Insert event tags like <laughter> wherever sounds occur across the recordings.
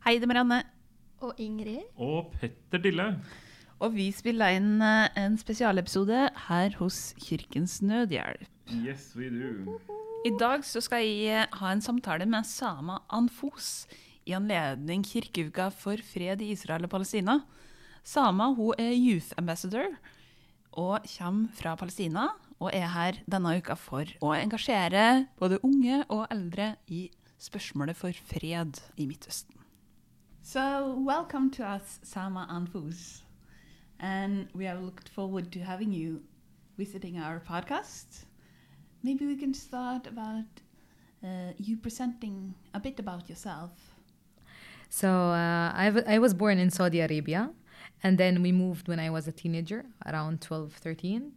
Hei, det er Marianne. Og Ingrid. Og Petter Dille. Og vi spiller inn eh, en spesialepisode her hos Kirkens Nødhjelp. Yes, we do. I dag så skal jeg eh, ha en samtale med Sama Anfos i anledning kirkeuka for fred i Israel og Palestina. Sama hun er youth ambassador og kommer fra Palestina og er her denne uka for å engasjere både unge og eldre i spørsmålet for fred i Midtøsten. So, welcome to us, Sama Anfous. And we have looked forward to having you visiting our podcast. Maybe we can start about uh, you presenting a bit about yourself. So uh, I was born in Saudi Arabia, and then we moved when I was a teenager, around 12, 13.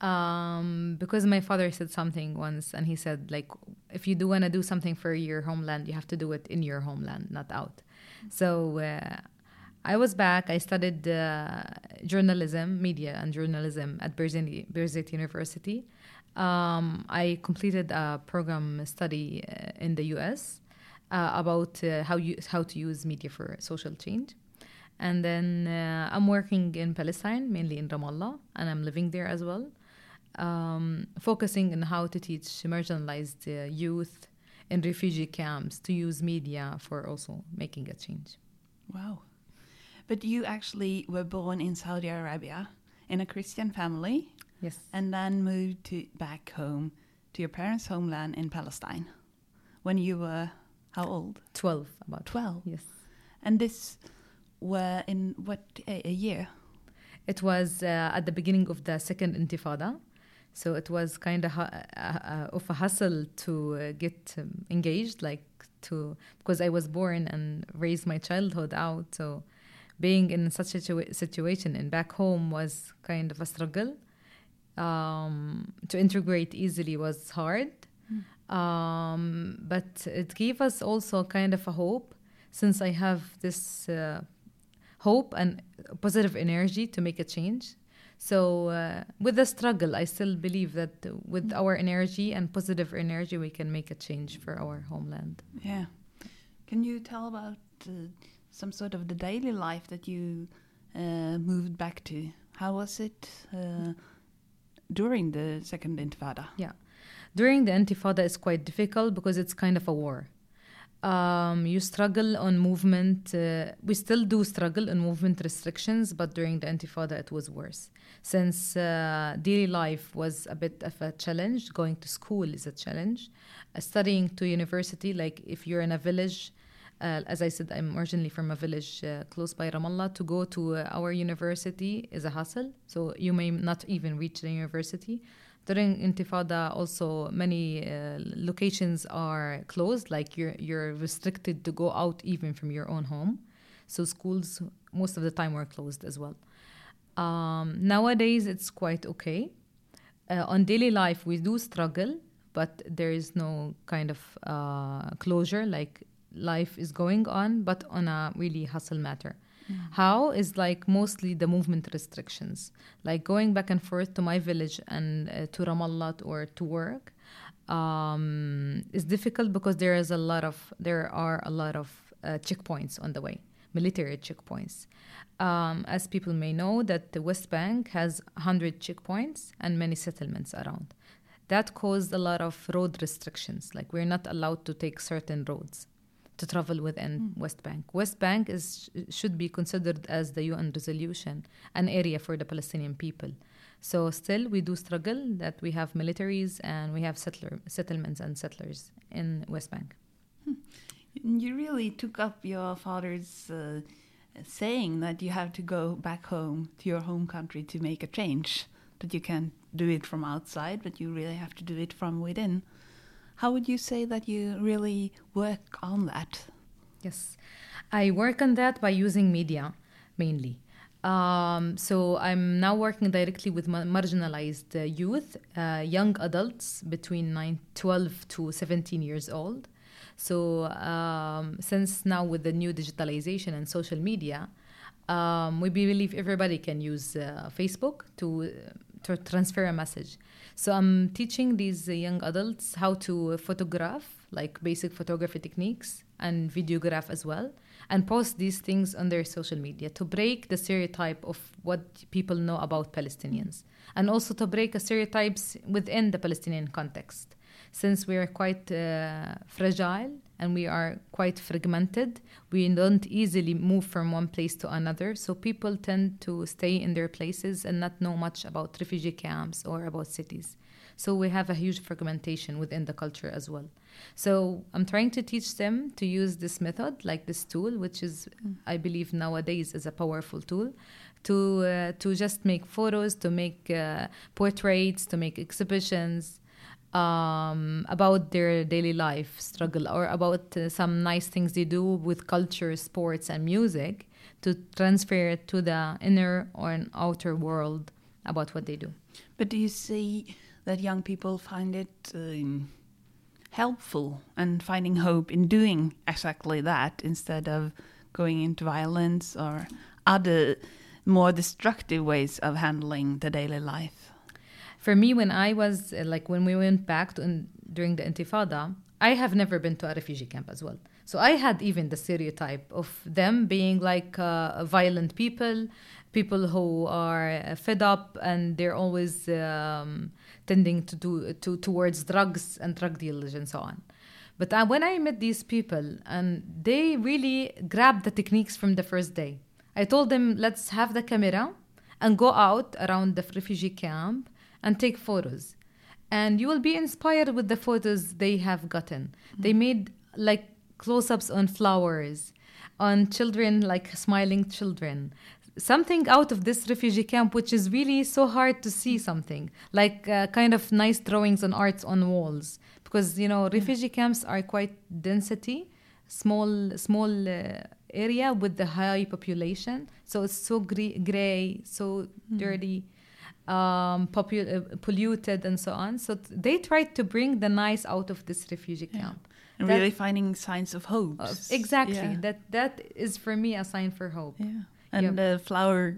Um, because my father said something once, and he said, like, if you do want to do something for your homeland, you have to do it in your homeland, not out. So uh, I was back. I studied uh, journalism, media, and journalism at Birzeit University. Um, I completed a program study uh, in the US uh, about uh, how you how to use media for social change. And then uh, I'm working in Palestine, mainly in Ramallah, and I'm living there as well, um, focusing on how to teach marginalized youth in refugee camps to use media for also making a change. Wow. But you actually were born in Saudi Arabia in a Christian family Yes. and then moved to back home to your parents' homeland in Palestine when you were how old? 12, about 12. Yes. And this were in what a, a year? It was uh, at the beginning of the second intifada. So it was kind of uh, uh, of a hustle to uh, get um, engaged, like to because I was born and raised my childhood out. So being in such a situa- situation and back home was kind of a struggle. Um, to integrate easily was hard, um, but it gave us also kind of a hope since I have this uh, hope and positive energy to make a change. So, uh, with the struggle, I still believe that with our energy and positive energy, we can make a change for our homeland. Yeah. Can you tell about uh, some sort of the daily life that you uh, moved back to? How was it uh, during the second intifada? Yeah during the Intifada, is quite difficult because it's kind of a war. Um, you struggle on movement. Uh, we still do struggle on movement restrictions, but during the Intifada, it was worse. Since uh, daily life was a bit of a challenge, going to school is a challenge. Uh, studying to university, like if you're in a village, uh, as I said, I'm originally from a village uh, close by Ramallah. To go to uh, our university is a hassle, so you may not even reach the university. During Intifada, also many uh, locations are closed. Like you're you're restricted to go out even from your own home. So schools most of the time were closed as well. Um, nowadays, it's quite okay. Uh, on daily life, we do struggle, but there is no kind of uh, closure. Like life is going on, but on a really hustle matter. How is like mostly the movement restrictions, like going back and forth to my village and uh, to Ramallah or to work, um, is difficult because there is a lot of there are a lot of uh, checkpoints on the way, military checkpoints. Um, as people may know, that the West Bank has 100 checkpoints and many settlements around. That caused a lot of road restrictions, like we're not allowed to take certain roads to travel within West Bank. West Bank is should be considered as the UN resolution, an area for the Palestinian people. So still, we do struggle that we have militaries and we have settler settlements and settlers in West Bank. You really took up your father's uh, saying that you have to go back home to your home country to make a change, that you can't do it from outside, but you really have to do it from within. How would you say that you really work on that? Yes, I work on that by using media mainly. Um, so I'm now working directly with ma- marginalized uh, youth, uh, young adults between 9, 12 to 17 years old. So um, since now with the new digitalization and social media, um, we believe everybody can use uh, Facebook to to transfer a message. So I'm teaching these young adults how to photograph like basic photography techniques and videograph as well, and post these things on their social media to break the stereotype of what people know about Palestinians, and also to break stereotypes within the Palestinian context. Since we are quite uh, fragile and we are quite fragmented, we don't easily move from one place to another. So people tend to stay in their places and not know much about refugee camps or about cities. So we have a huge fragmentation within the culture as well. So I'm trying to teach them to use this method, like this tool, which is, I believe, nowadays is a powerful tool, to uh, to just make photos, to make uh, portraits, to make exhibitions. Um, about their daily life struggle or about uh, some nice things they do with culture, sports, and music to transfer it to the inner or an outer world about what they do. But do you see that young people find it um, helpful and finding hope in doing exactly that instead of going into violence or other more destructive ways of handling the daily life? For me, when I was uh, like when we went back to in, during the Intifada, I have never been to a refugee camp as well. So I had even the stereotype of them being like uh, violent people, people who are uh, fed up and they're always um, tending to do to towards drugs and drug dealers and so on. But uh, when I met these people and they really grabbed the techniques from the first day, I told them let's have the camera and go out around the refugee camp and take photos. And you will be inspired with the photos they have gotten. Mm-hmm. They made like close ups on flowers, on children, like smiling children, something out of this refugee camp, which is really so hard to see something like uh, kind of nice drawings and arts on walls, because you know refugee camps are quite density, small small uh, area with the high population, so it's so gray, gray so mm. dirty. Um, popu- uh, polluted and so on. So th- they tried to bring the nice out of this refugee camp. And that, really finding signs of hope. Uh, exactly. Yeah. That that is for me a sign for hope. Yeah and yep. the flower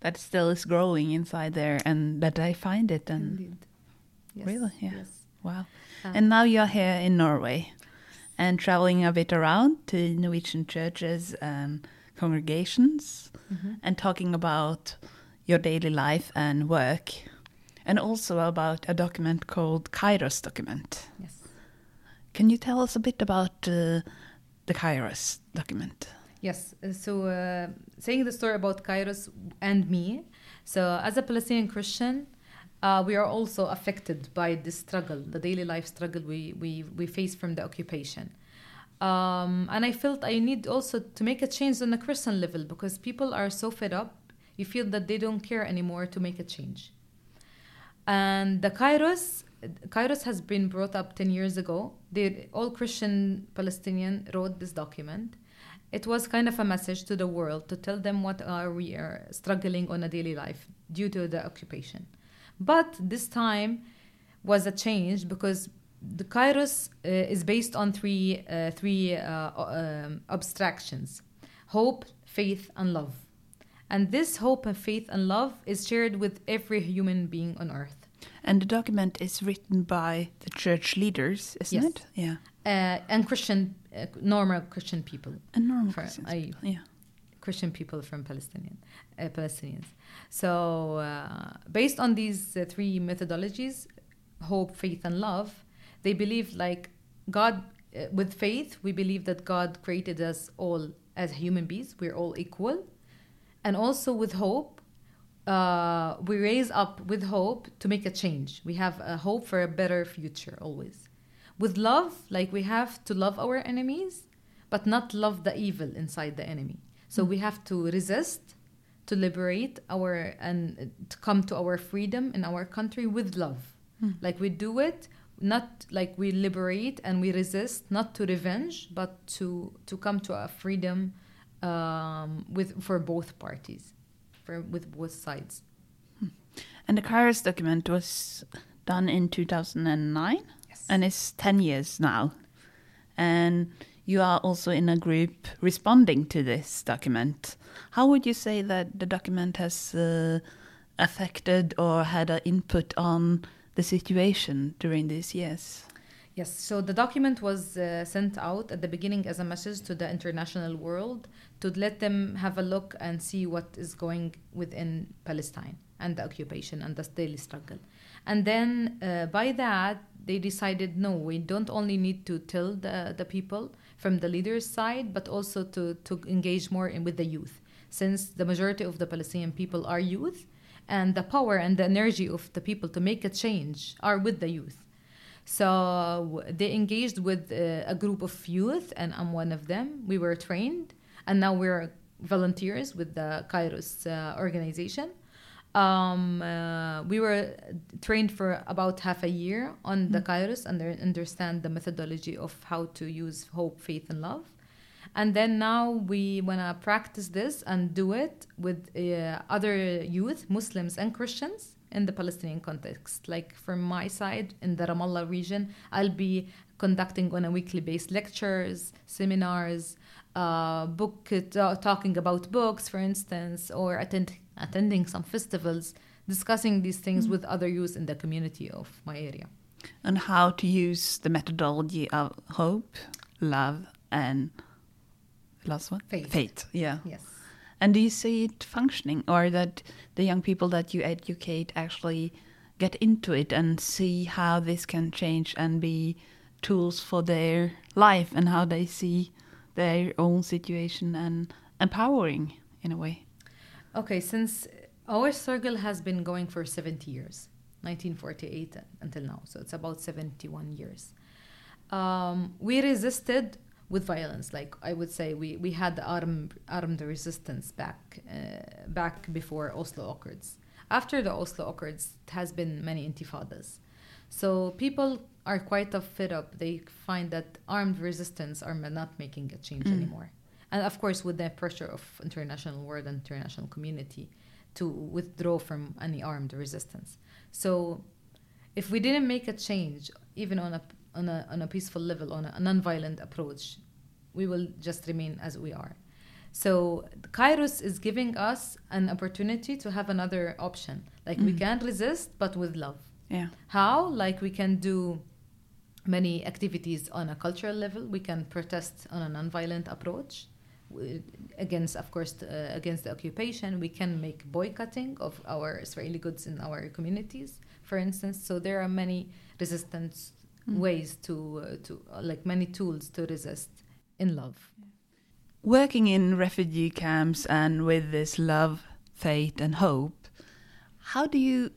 that still is growing inside there and that I find it and Indeed. Yes. really yeah yes. wow um, and now you're here in Norway and traveling a bit around to Norwegian churches and congregations mm-hmm. and talking about your daily life and work and also about a document called Kairos document yes can you tell us a bit about uh, the Kairos document Yes. Uh, so, uh, saying the story about Kairos and me. So, as a Palestinian Christian, uh, we are also affected by this struggle, the daily life struggle we, we, we face from the occupation. Um, and I felt I need also to make a change on a Christian level because people are so fed up. You feel that they don't care anymore to make a change. And the Kairos, Kairos has been brought up 10 years ago. They, all Christian Palestinian wrote this document it was kind of a message to the world to tell them what are we are struggling on a daily life due to the occupation. But this time was a change because the Kairos uh, is based on three uh, three uh, um, abstractions: hope, faith, and love. And this hope and faith and love is shared with every human being on earth. And the document is written by the church leaders, isn't yes. it? Yeah. Uh, and Christian uh, normal Christian people. And normal for, Christians, I, yeah. Christian people from Palestinian uh, Palestinians. So uh, based on these uh, three methodologies, hope, faith, and love, they believe like God. Uh, with faith, we believe that God created us all as human beings. We're all equal, and also with hope, uh, we raise up with hope to make a change. We have a hope for a better future always with love, like we have to love our enemies, but not love the evil inside the enemy. So mm. we have to resist, to liberate our and to come to our freedom in our country with love. Mm. Like we do it not like we liberate and we resist, not to revenge, but to to come to a freedom um, with for both parties, for with both sides. Hmm. And the Kairos document was done in 2009 and it's 10 years now. And you are also in a group responding to this document. How would you say that the document has uh, affected or had an input on the situation during these years? Yes, so the document was uh, sent out at the beginning as a message to the international world to let them have a look and see what is going within Palestine and the occupation and the daily struggle. And then uh, by that, they decided no, we don't only need to tell the, the people from the leaders' side, but also to, to engage more in, with the youth, since the majority of the Palestinian people are youth, and the power and the energy of the people to make a change are with the youth. So they engaged with uh, a group of youth, and I'm one of them. We were trained, and now we're volunteers with the Kairos uh, organization. Um, uh, we were trained for about half a year on the Kairos and understand the methodology of how to use hope, faith, and love. And then now we want to practice this and do it with uh, other youth, Muslims and Christians in the Palestinian context. Like from my side in the Ramallah region, I'll be conducting on a weekly basis lectures, seminars, uh, book uh, talking about books, for instance, or attend, attending some festivals, discussing these things Mm. with other youth in the community of my area. And how to use the methodology of hope, love, and last one? Faith. Faith, yeah. Yes. And do you see it functioning, or that the young people that you educate actually get into it and see how this can change and be tools for their life and how they see their own situation and empowering in a way? Okay, since our struggle has been going for 70 years, 1948 until now, so it's about 71 years. Um, we resisted with violence, like I would say, we, we had the armed armed resistance back uh, back before Oslo Accords. After the Oslo Accords, it has been many intifadas. So people are quite fed up. They find that armed resistance are not making a change Mm. anymore. And of course, with the pressure of international world and international community to withdraw from any armed resistance. So if we didn't make a change, even on a on a on a peaceful level, on a non-violent approach, we will just remain as we are. So Kairos is giving us an opportunity to have another option. Like we Mm. can resist, but with love. Yeah. How? Like we can do many activities on a cultural level. We can protest on a non-violent approach against, of course, uh, against the occupation. We can make boycotting of our Israeli goods in our communities, for instance. So there are many resistance Mm. ways to uh, to uh, like many tools to resist in love. Working in refugee camps and with this love, faith, and hope, how do you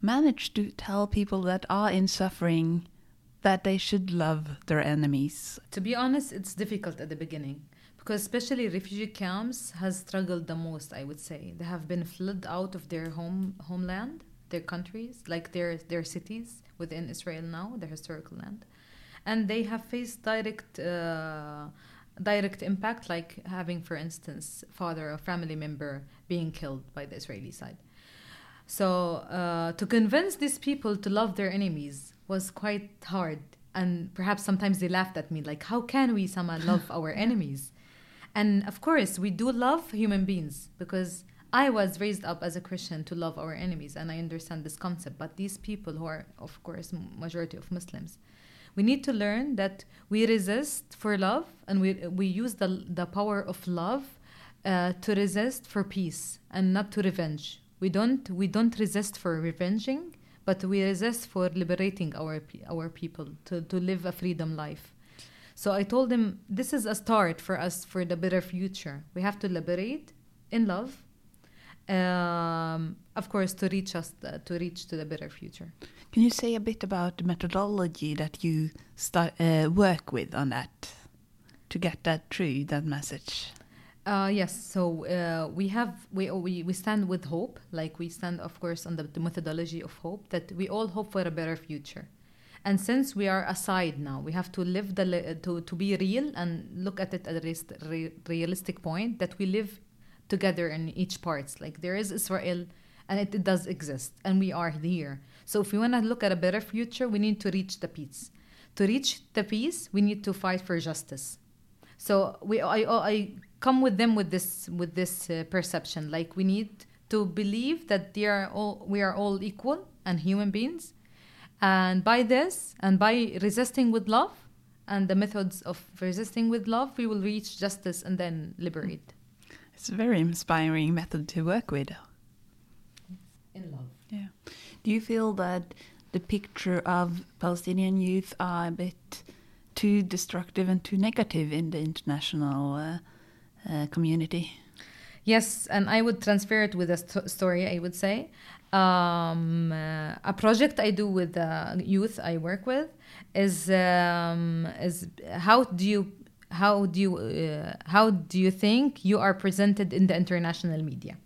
manage to tell people that are in suffering that they should love their enemies? To be honest, it's difficult at the beginning because especially refugee camps has struggled the most. I would say they have been flooded out of their home homeland, their countries, like their their cities within Israel now, their historical land, and they have faced direct. Uh, direct impact like having for instance father or family member being killed by the israeli side. So uh, to convince these people to love their enemies was quite hard. And perhaps sometimes they laughed at me like how can we somehow love <laughs> our enemies? And of course we do love human beings because i was raised up as a christian to love our enemies and i understand this concept but these people who are of course majority of muslims we need to learn that we resist for love and we, we use the, the power of love uh, to resist for peace and not to revenge. We don't we don't resist for revenging but we resist for liberating our our people to, to live a freedom life. So i told him this is a start for us for the better future. We have to liberate in love um, of course to reach us uh, to reach to the better future. Can you say a bit about the methodology that you start, uh, work with on that to get that through, that message? Uh, yes, so uh, we have we, we we stand with hope, like we stand, of course, on the, the methodology of hope that we all hope for a better future, and since we are aside now, we have to live the to to be real and look at it at a re- realistic point that we live together in each parts. Like there is Israel, and it, it does exist, and we are here. So if we want to look at a better future, we need to reach the peace. To reach the peace, we need to fight for justice. So we, I, I come with them with this with this uh, perception. Like we need to believe that they are all we are all equal and human beings, And by this, and by resisting with love, and the methods of resisting with love, we will reach justice and then liberate. It's a very inspiring method to work with. In love. Yeah. Do you feel that the picture of Palestinian youth are a bit too destructive and too negative in the international uh, uh, community? Yes, and I would transfer it with a st- story, I would say. Um, uh, a project I do with the youth I work with is um, is how do you how do you uh, how do you think you are presented in the international media,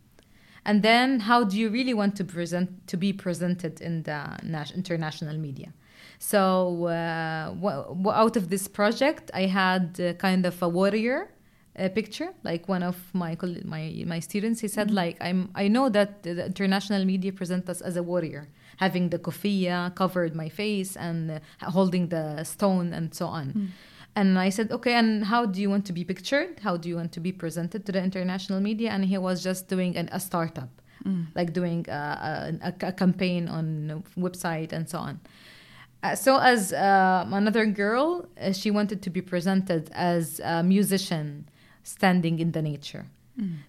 and then how do you really want to present to be presented in the international media? So uh, w- w- out of this project, I had uh, kind of a warrior uh, picture. Like one of my my my students, he said, like I'm I know that the international media present us as a warrior, having the kofia covered my face and uh, holding the stone and so on. And I said, okay, and how do you want to be pictured? How do you want to be presented to the international media? And he was just doing an, a startup, like doing a, a, a campaign on a website and so on. Uh, so as uh, another girl, uh, she wanted to be presented as a musician standing in the nature.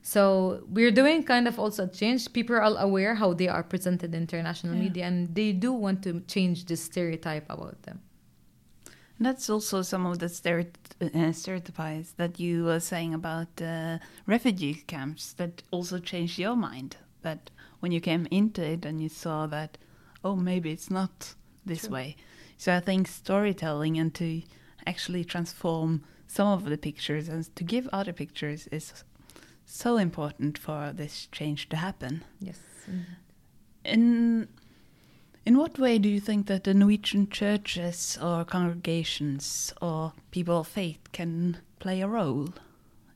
So we're doing kind of also a change. People are aware how they are presented in international Yeah. media, and they do want to change this stereotype about them. That's also some of the uh, stereotypes that you were saying about uh, refugee camps that also changed your mind. That when you came into it and you saw that, oh, maybe it's not this True. way. So I think storytelling and to actually transform some of the pictures and to give other pictures is so important for this change to happen. Yes. In in what way do you think that the Norwegian churches or congregations or people of faith can play a role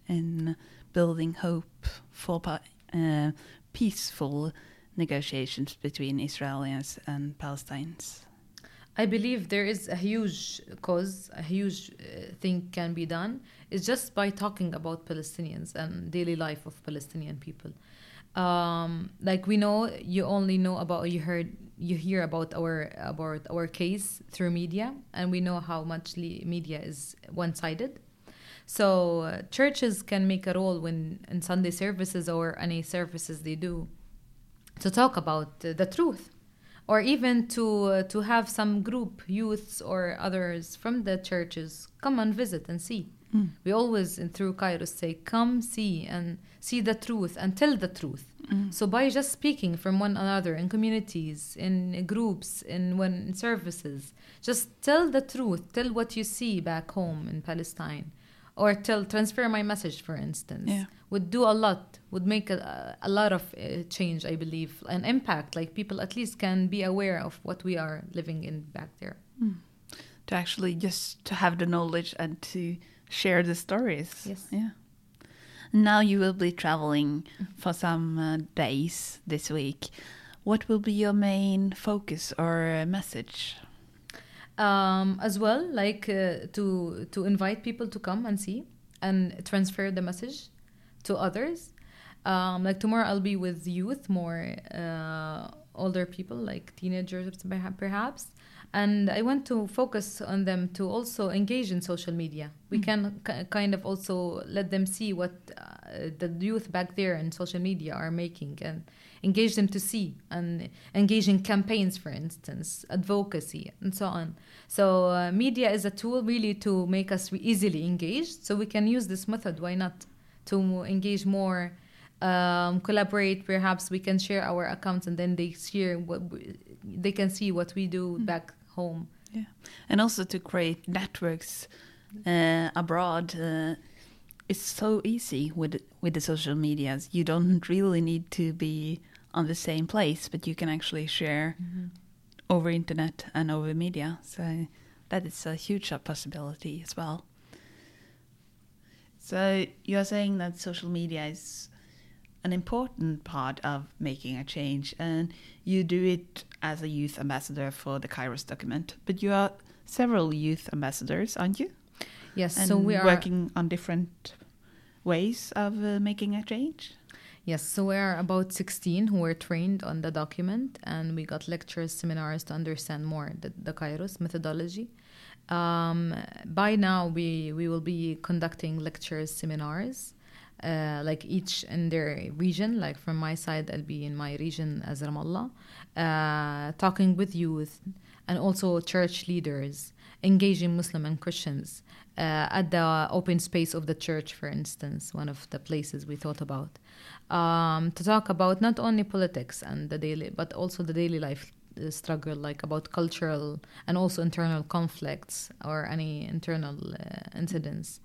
in building hope for uh, peaceful negotiations between Israelis and Palestinians? I believe there is a huge cause, a huge uh, thing can be done. It's just by talking about Palestinians and daily life of Palestinian people. Um, like we know, you only know about you heard you hear about our about our case through media, and we know how much media is one sided. So uh, churches can make a role when in Sunday services or any services they do to talk about uh, the truth or even to uh, to have some group youths or others from the churches come and visit and see Mm. we always in through Kairos say come see and see the truth and tell the truth Mm. so by just speaking from one another in communities in groups in when in services just tell the truth tell what you see back home in Palestine or tell transfer my message for instance Yeah. would do a lot would make a, a lot of uh, change i believe an impact like people at least can be aware of what we are living in back there To actually just to have the knowledge and to share the stories. Yes. Yeah. Now you will be traveling for some uh, days this week. What will be your main focus or message? um, as well like uh, to to invite people to come and see and transfer the message to others um, like tomorrow i'll be with youth more uh, older people like teenagers perhaps and i want to focus on them to also engage in social media. We can k- kind of also let them see what uh, the youth back there in social media are making and engage them to see and engage in campaigns for instance advocacy and so on. So uh, media is a tool really to make us re- easily engaged. So we can use this method. Why not? To engage more um, collaborate. Perhaps we can share our accounts and then they share what we, they can see what we do back home Yeah, and also to create networks uh, abroad. Uh, it's so easy with with the social medias. You don't really need to be on the same place, but you can actually share over internet and over media. So that is a huge possibility as well. So you are saying that social media is an important part of making a change, and you do it as a youth ambassador for the Kairos document. But you are several youth ambassadors, aren't you? yes And so we are working on different ways of uh, making a change. Yes, so we are about 16 who were trained on the document, and we got lectures, seminars to understand more the, the Kairos methodology. Um, by now, we, we will be conducting lectures, seminars, uh, like each in their region. Like from my side, I'll be in my region as Ramallah, uh, talking with youth and also church leaders, engaging Muslim and Christians uh, at the open space of the church, for instance, one of the places we thought about, um, to talk about not only politics and the daily, but also the daily life uh, struggle, like about cultural and also internal conflicts or any internal uh, incidents.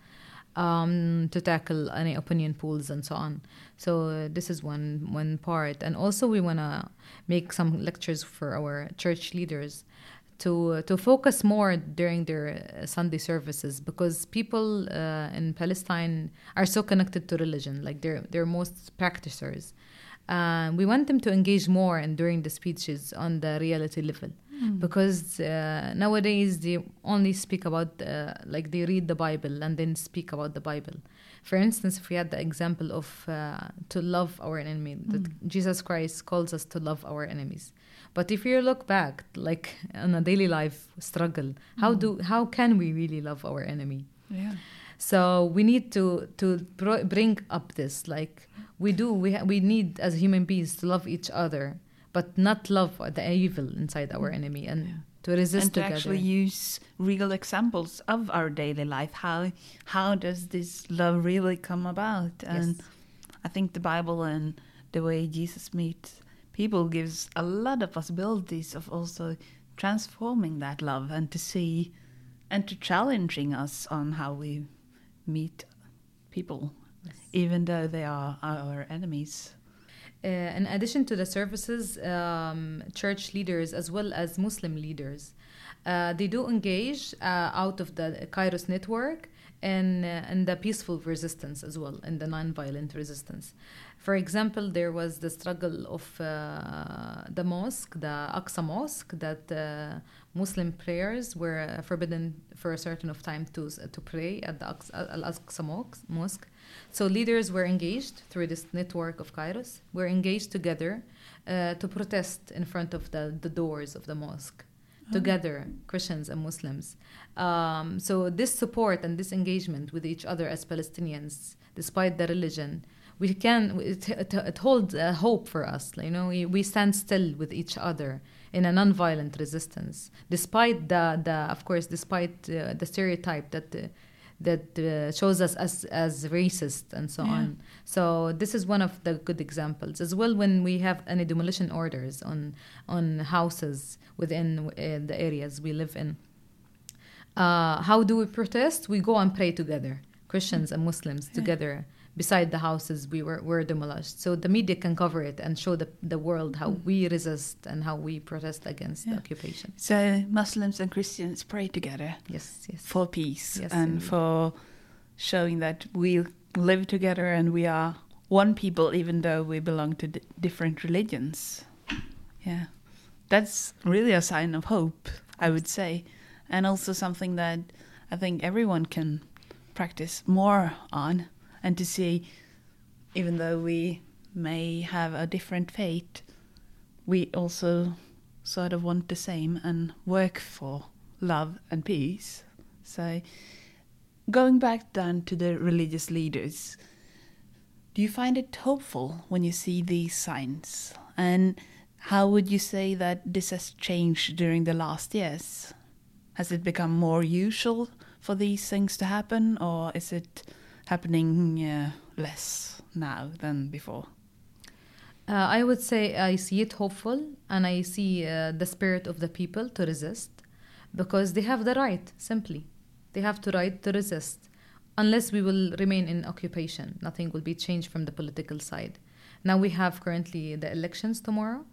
Um, to tackle any opinion pools and so on. So uh, this is one one part, and also we wanna make some lectures for our church leaders to to focus more during their uh, Sunday services because people uh, in Palestine are so connected to religion, like they're they're most practitioners. Uh, we want them to engage more and during the speeches on the reality level because uh, nowadays they only speak about uh, like they read the Bible and then speak about the Bible. For instance, if we had the example of uh, to love our enemy, that Jesus Christ calls us to love our enemies. But if you look back, like on a daily life struggle, how do how can we really love our enemy? Yeah. So we need to to bring up this like we do we ha- we need as human beings to love each other, but not love the evil inside our mm. enemy and Yeah. to resist and to together. actually use real examples of our daily life. How how does this love really come about? And Yes. I think the Bible and the way Jesus meets people gives a lot of possibilities of also transforming that love and to see and to challenging us on how we meet people, even though they are our enemies. Uh, in addition to the services, um, church leaders as well as Muslim leaders, uh, they do engage uh, out of the Kairos network and uh, in the peaceful resistance as well, in the non-violent resistance. For example, there was the struggle of uh, the mosque, the Aqsa Mosque, that uh, Muslim prayers were uh, forbidden for a certain of time to to pray at the Al-Aqsa Mosque- Mosque. So leaders were engaged through this network of Kairos. Were engaged together uh, to protest in front of the, the doors of the mosque. Together, Christians and Muslims. Um, so this support and this engagement with each other as Palestinians, despite the religion, we can it, it, it holds hope for us. You know, we, we stand still with each other in a non-violent resistance, despite the, the of course, despite uh, the stereotype that. Uh, that uh, shows us as as racist and so Yeah. on. So this is one of the good examples as well. When we have any demolition orders on on houses within uh, the areas we live in, uh, how do we protest? We go and pray together, Christians and Muslims Yeah. together beside the houses we were, were demolished. So the media can cover it and show the, the world how mm. we resist and how we protest against the occupation. So Muslims and Christians pray together. Yes, yes. for peace Yes, and indeed. for showing that we live together and we are one people, even though we belong to d- different religions. Yeah, that's really a sign of hope, I would say, and also something that I think everyone can practice more on and to see, even though we may have a different fate, we also sort of want the same and work for love and peace. So, going back then to the religious leaders, do you find it hopeful when you see these signs? And how would you say that this has changed during the last years? Has it become more usual for these things to happen, or is it happening uh, less now than before? Uh, I would say I see it hopeful and I see uh, the spirit of the people to resist because they have the right, simply. They have the right to resist. Unless we will remain in occupation, nothing will be changed from the political side. Now we have currently the elections tomorrow.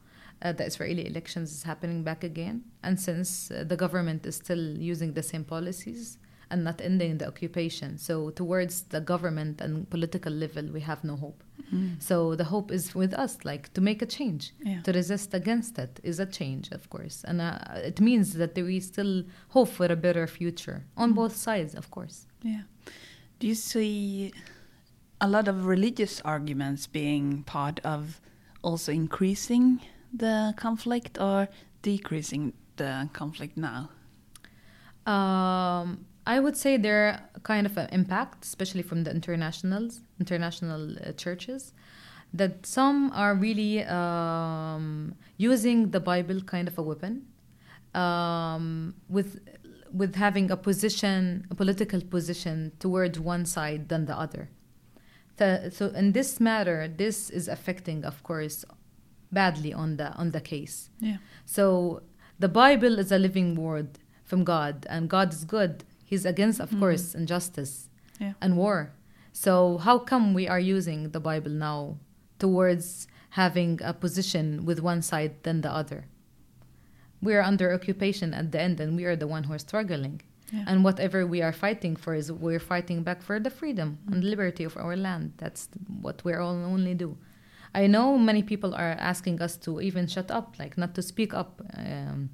Uh, the Israeli elections is happening back again. And since uh, the government is still using the same policies and not ending the occupation, so towards the government and political level, we have no hope. So the hope is with us, like to make a change, Yeah. to resist against it is a change, of course, and uh, it means that we still hope for a better future on both sides, of course. Yeah. Do you see a lot of religious arguments being part of also increasing the conflict or decreasing the conflict now? Um, I would say they're kind of an impact, especially from the internationals, international uh, churches, that some are really um, using the Bible kind of a weapon, um, with with having a position, a political position toward one side than the other. The, so in this matter, this is affecting, of course, badly on the on the case. Yeah. So the Bible is a living word from God, and God is good. He's against, of course, injustice Yeah. and war. So how come we are using the Bible now towards having a position with one side than the other? We are under occupation at the end, and we are the one who are struggling. Yeah. And whatever we are fighting for is we're fighting back for the freedom and liberty of our land. That's what we're all only do. I know many people are asking us to even shut up, like not to speak up um,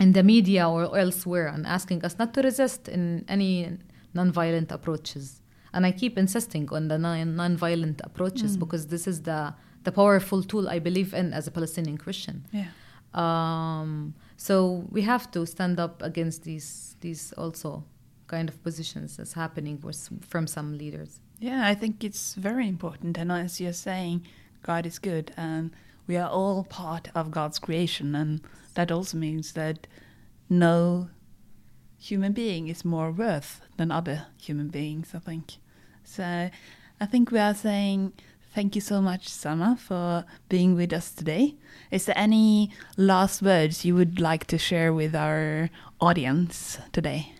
in the media or elsewhere, and asking us not to resist in any nonviolent approaches. And I keep insisting on the non- nonviolent approaches because this is the the powerful tool I believe in as a Palestinian Christian. Yeah. Um, so we have to stand up against these these also kind of positions that's happening with, from some leaders. Yeah, I think it's very important. And as you're saying, God is good and we are all part of God's creation. And that also means that no human being is more worth than other human beings, I think. So I think we are saying thank you so much, Sama, for being with us today. Is there any last words you would like to share with our audience today?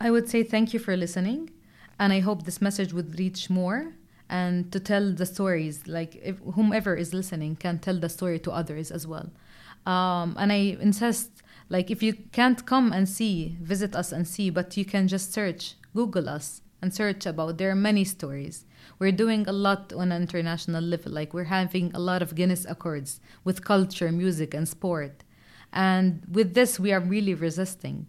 I would say thank you for listening, and I hope this message would reach more and to tell the stories. Like if whomever is listening can tell the story to others as well. Um, and I insist, like if you can't come and see, visit us and see, but you can just search, Google us, and search about. There are many stories. We're doing a lot on an international level. Like we're having a lot of Guinness Accords with culture, music, and sport. And with this, we are really resisting.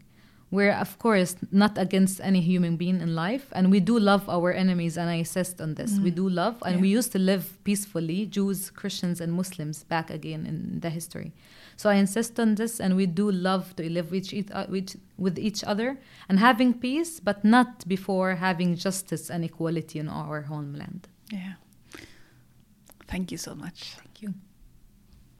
We're, of course, not against any human being in life, and we do love our enemies, and I insist on this. We do love, and we used to live peacefully, Jews, Christians, and Muslims, back again in the history. So I insist on this, and we do love to live with each, uh, with, with each other and having peace, but not before having justice and equality in our homeland. Yeah. Thank you so much. Thank you.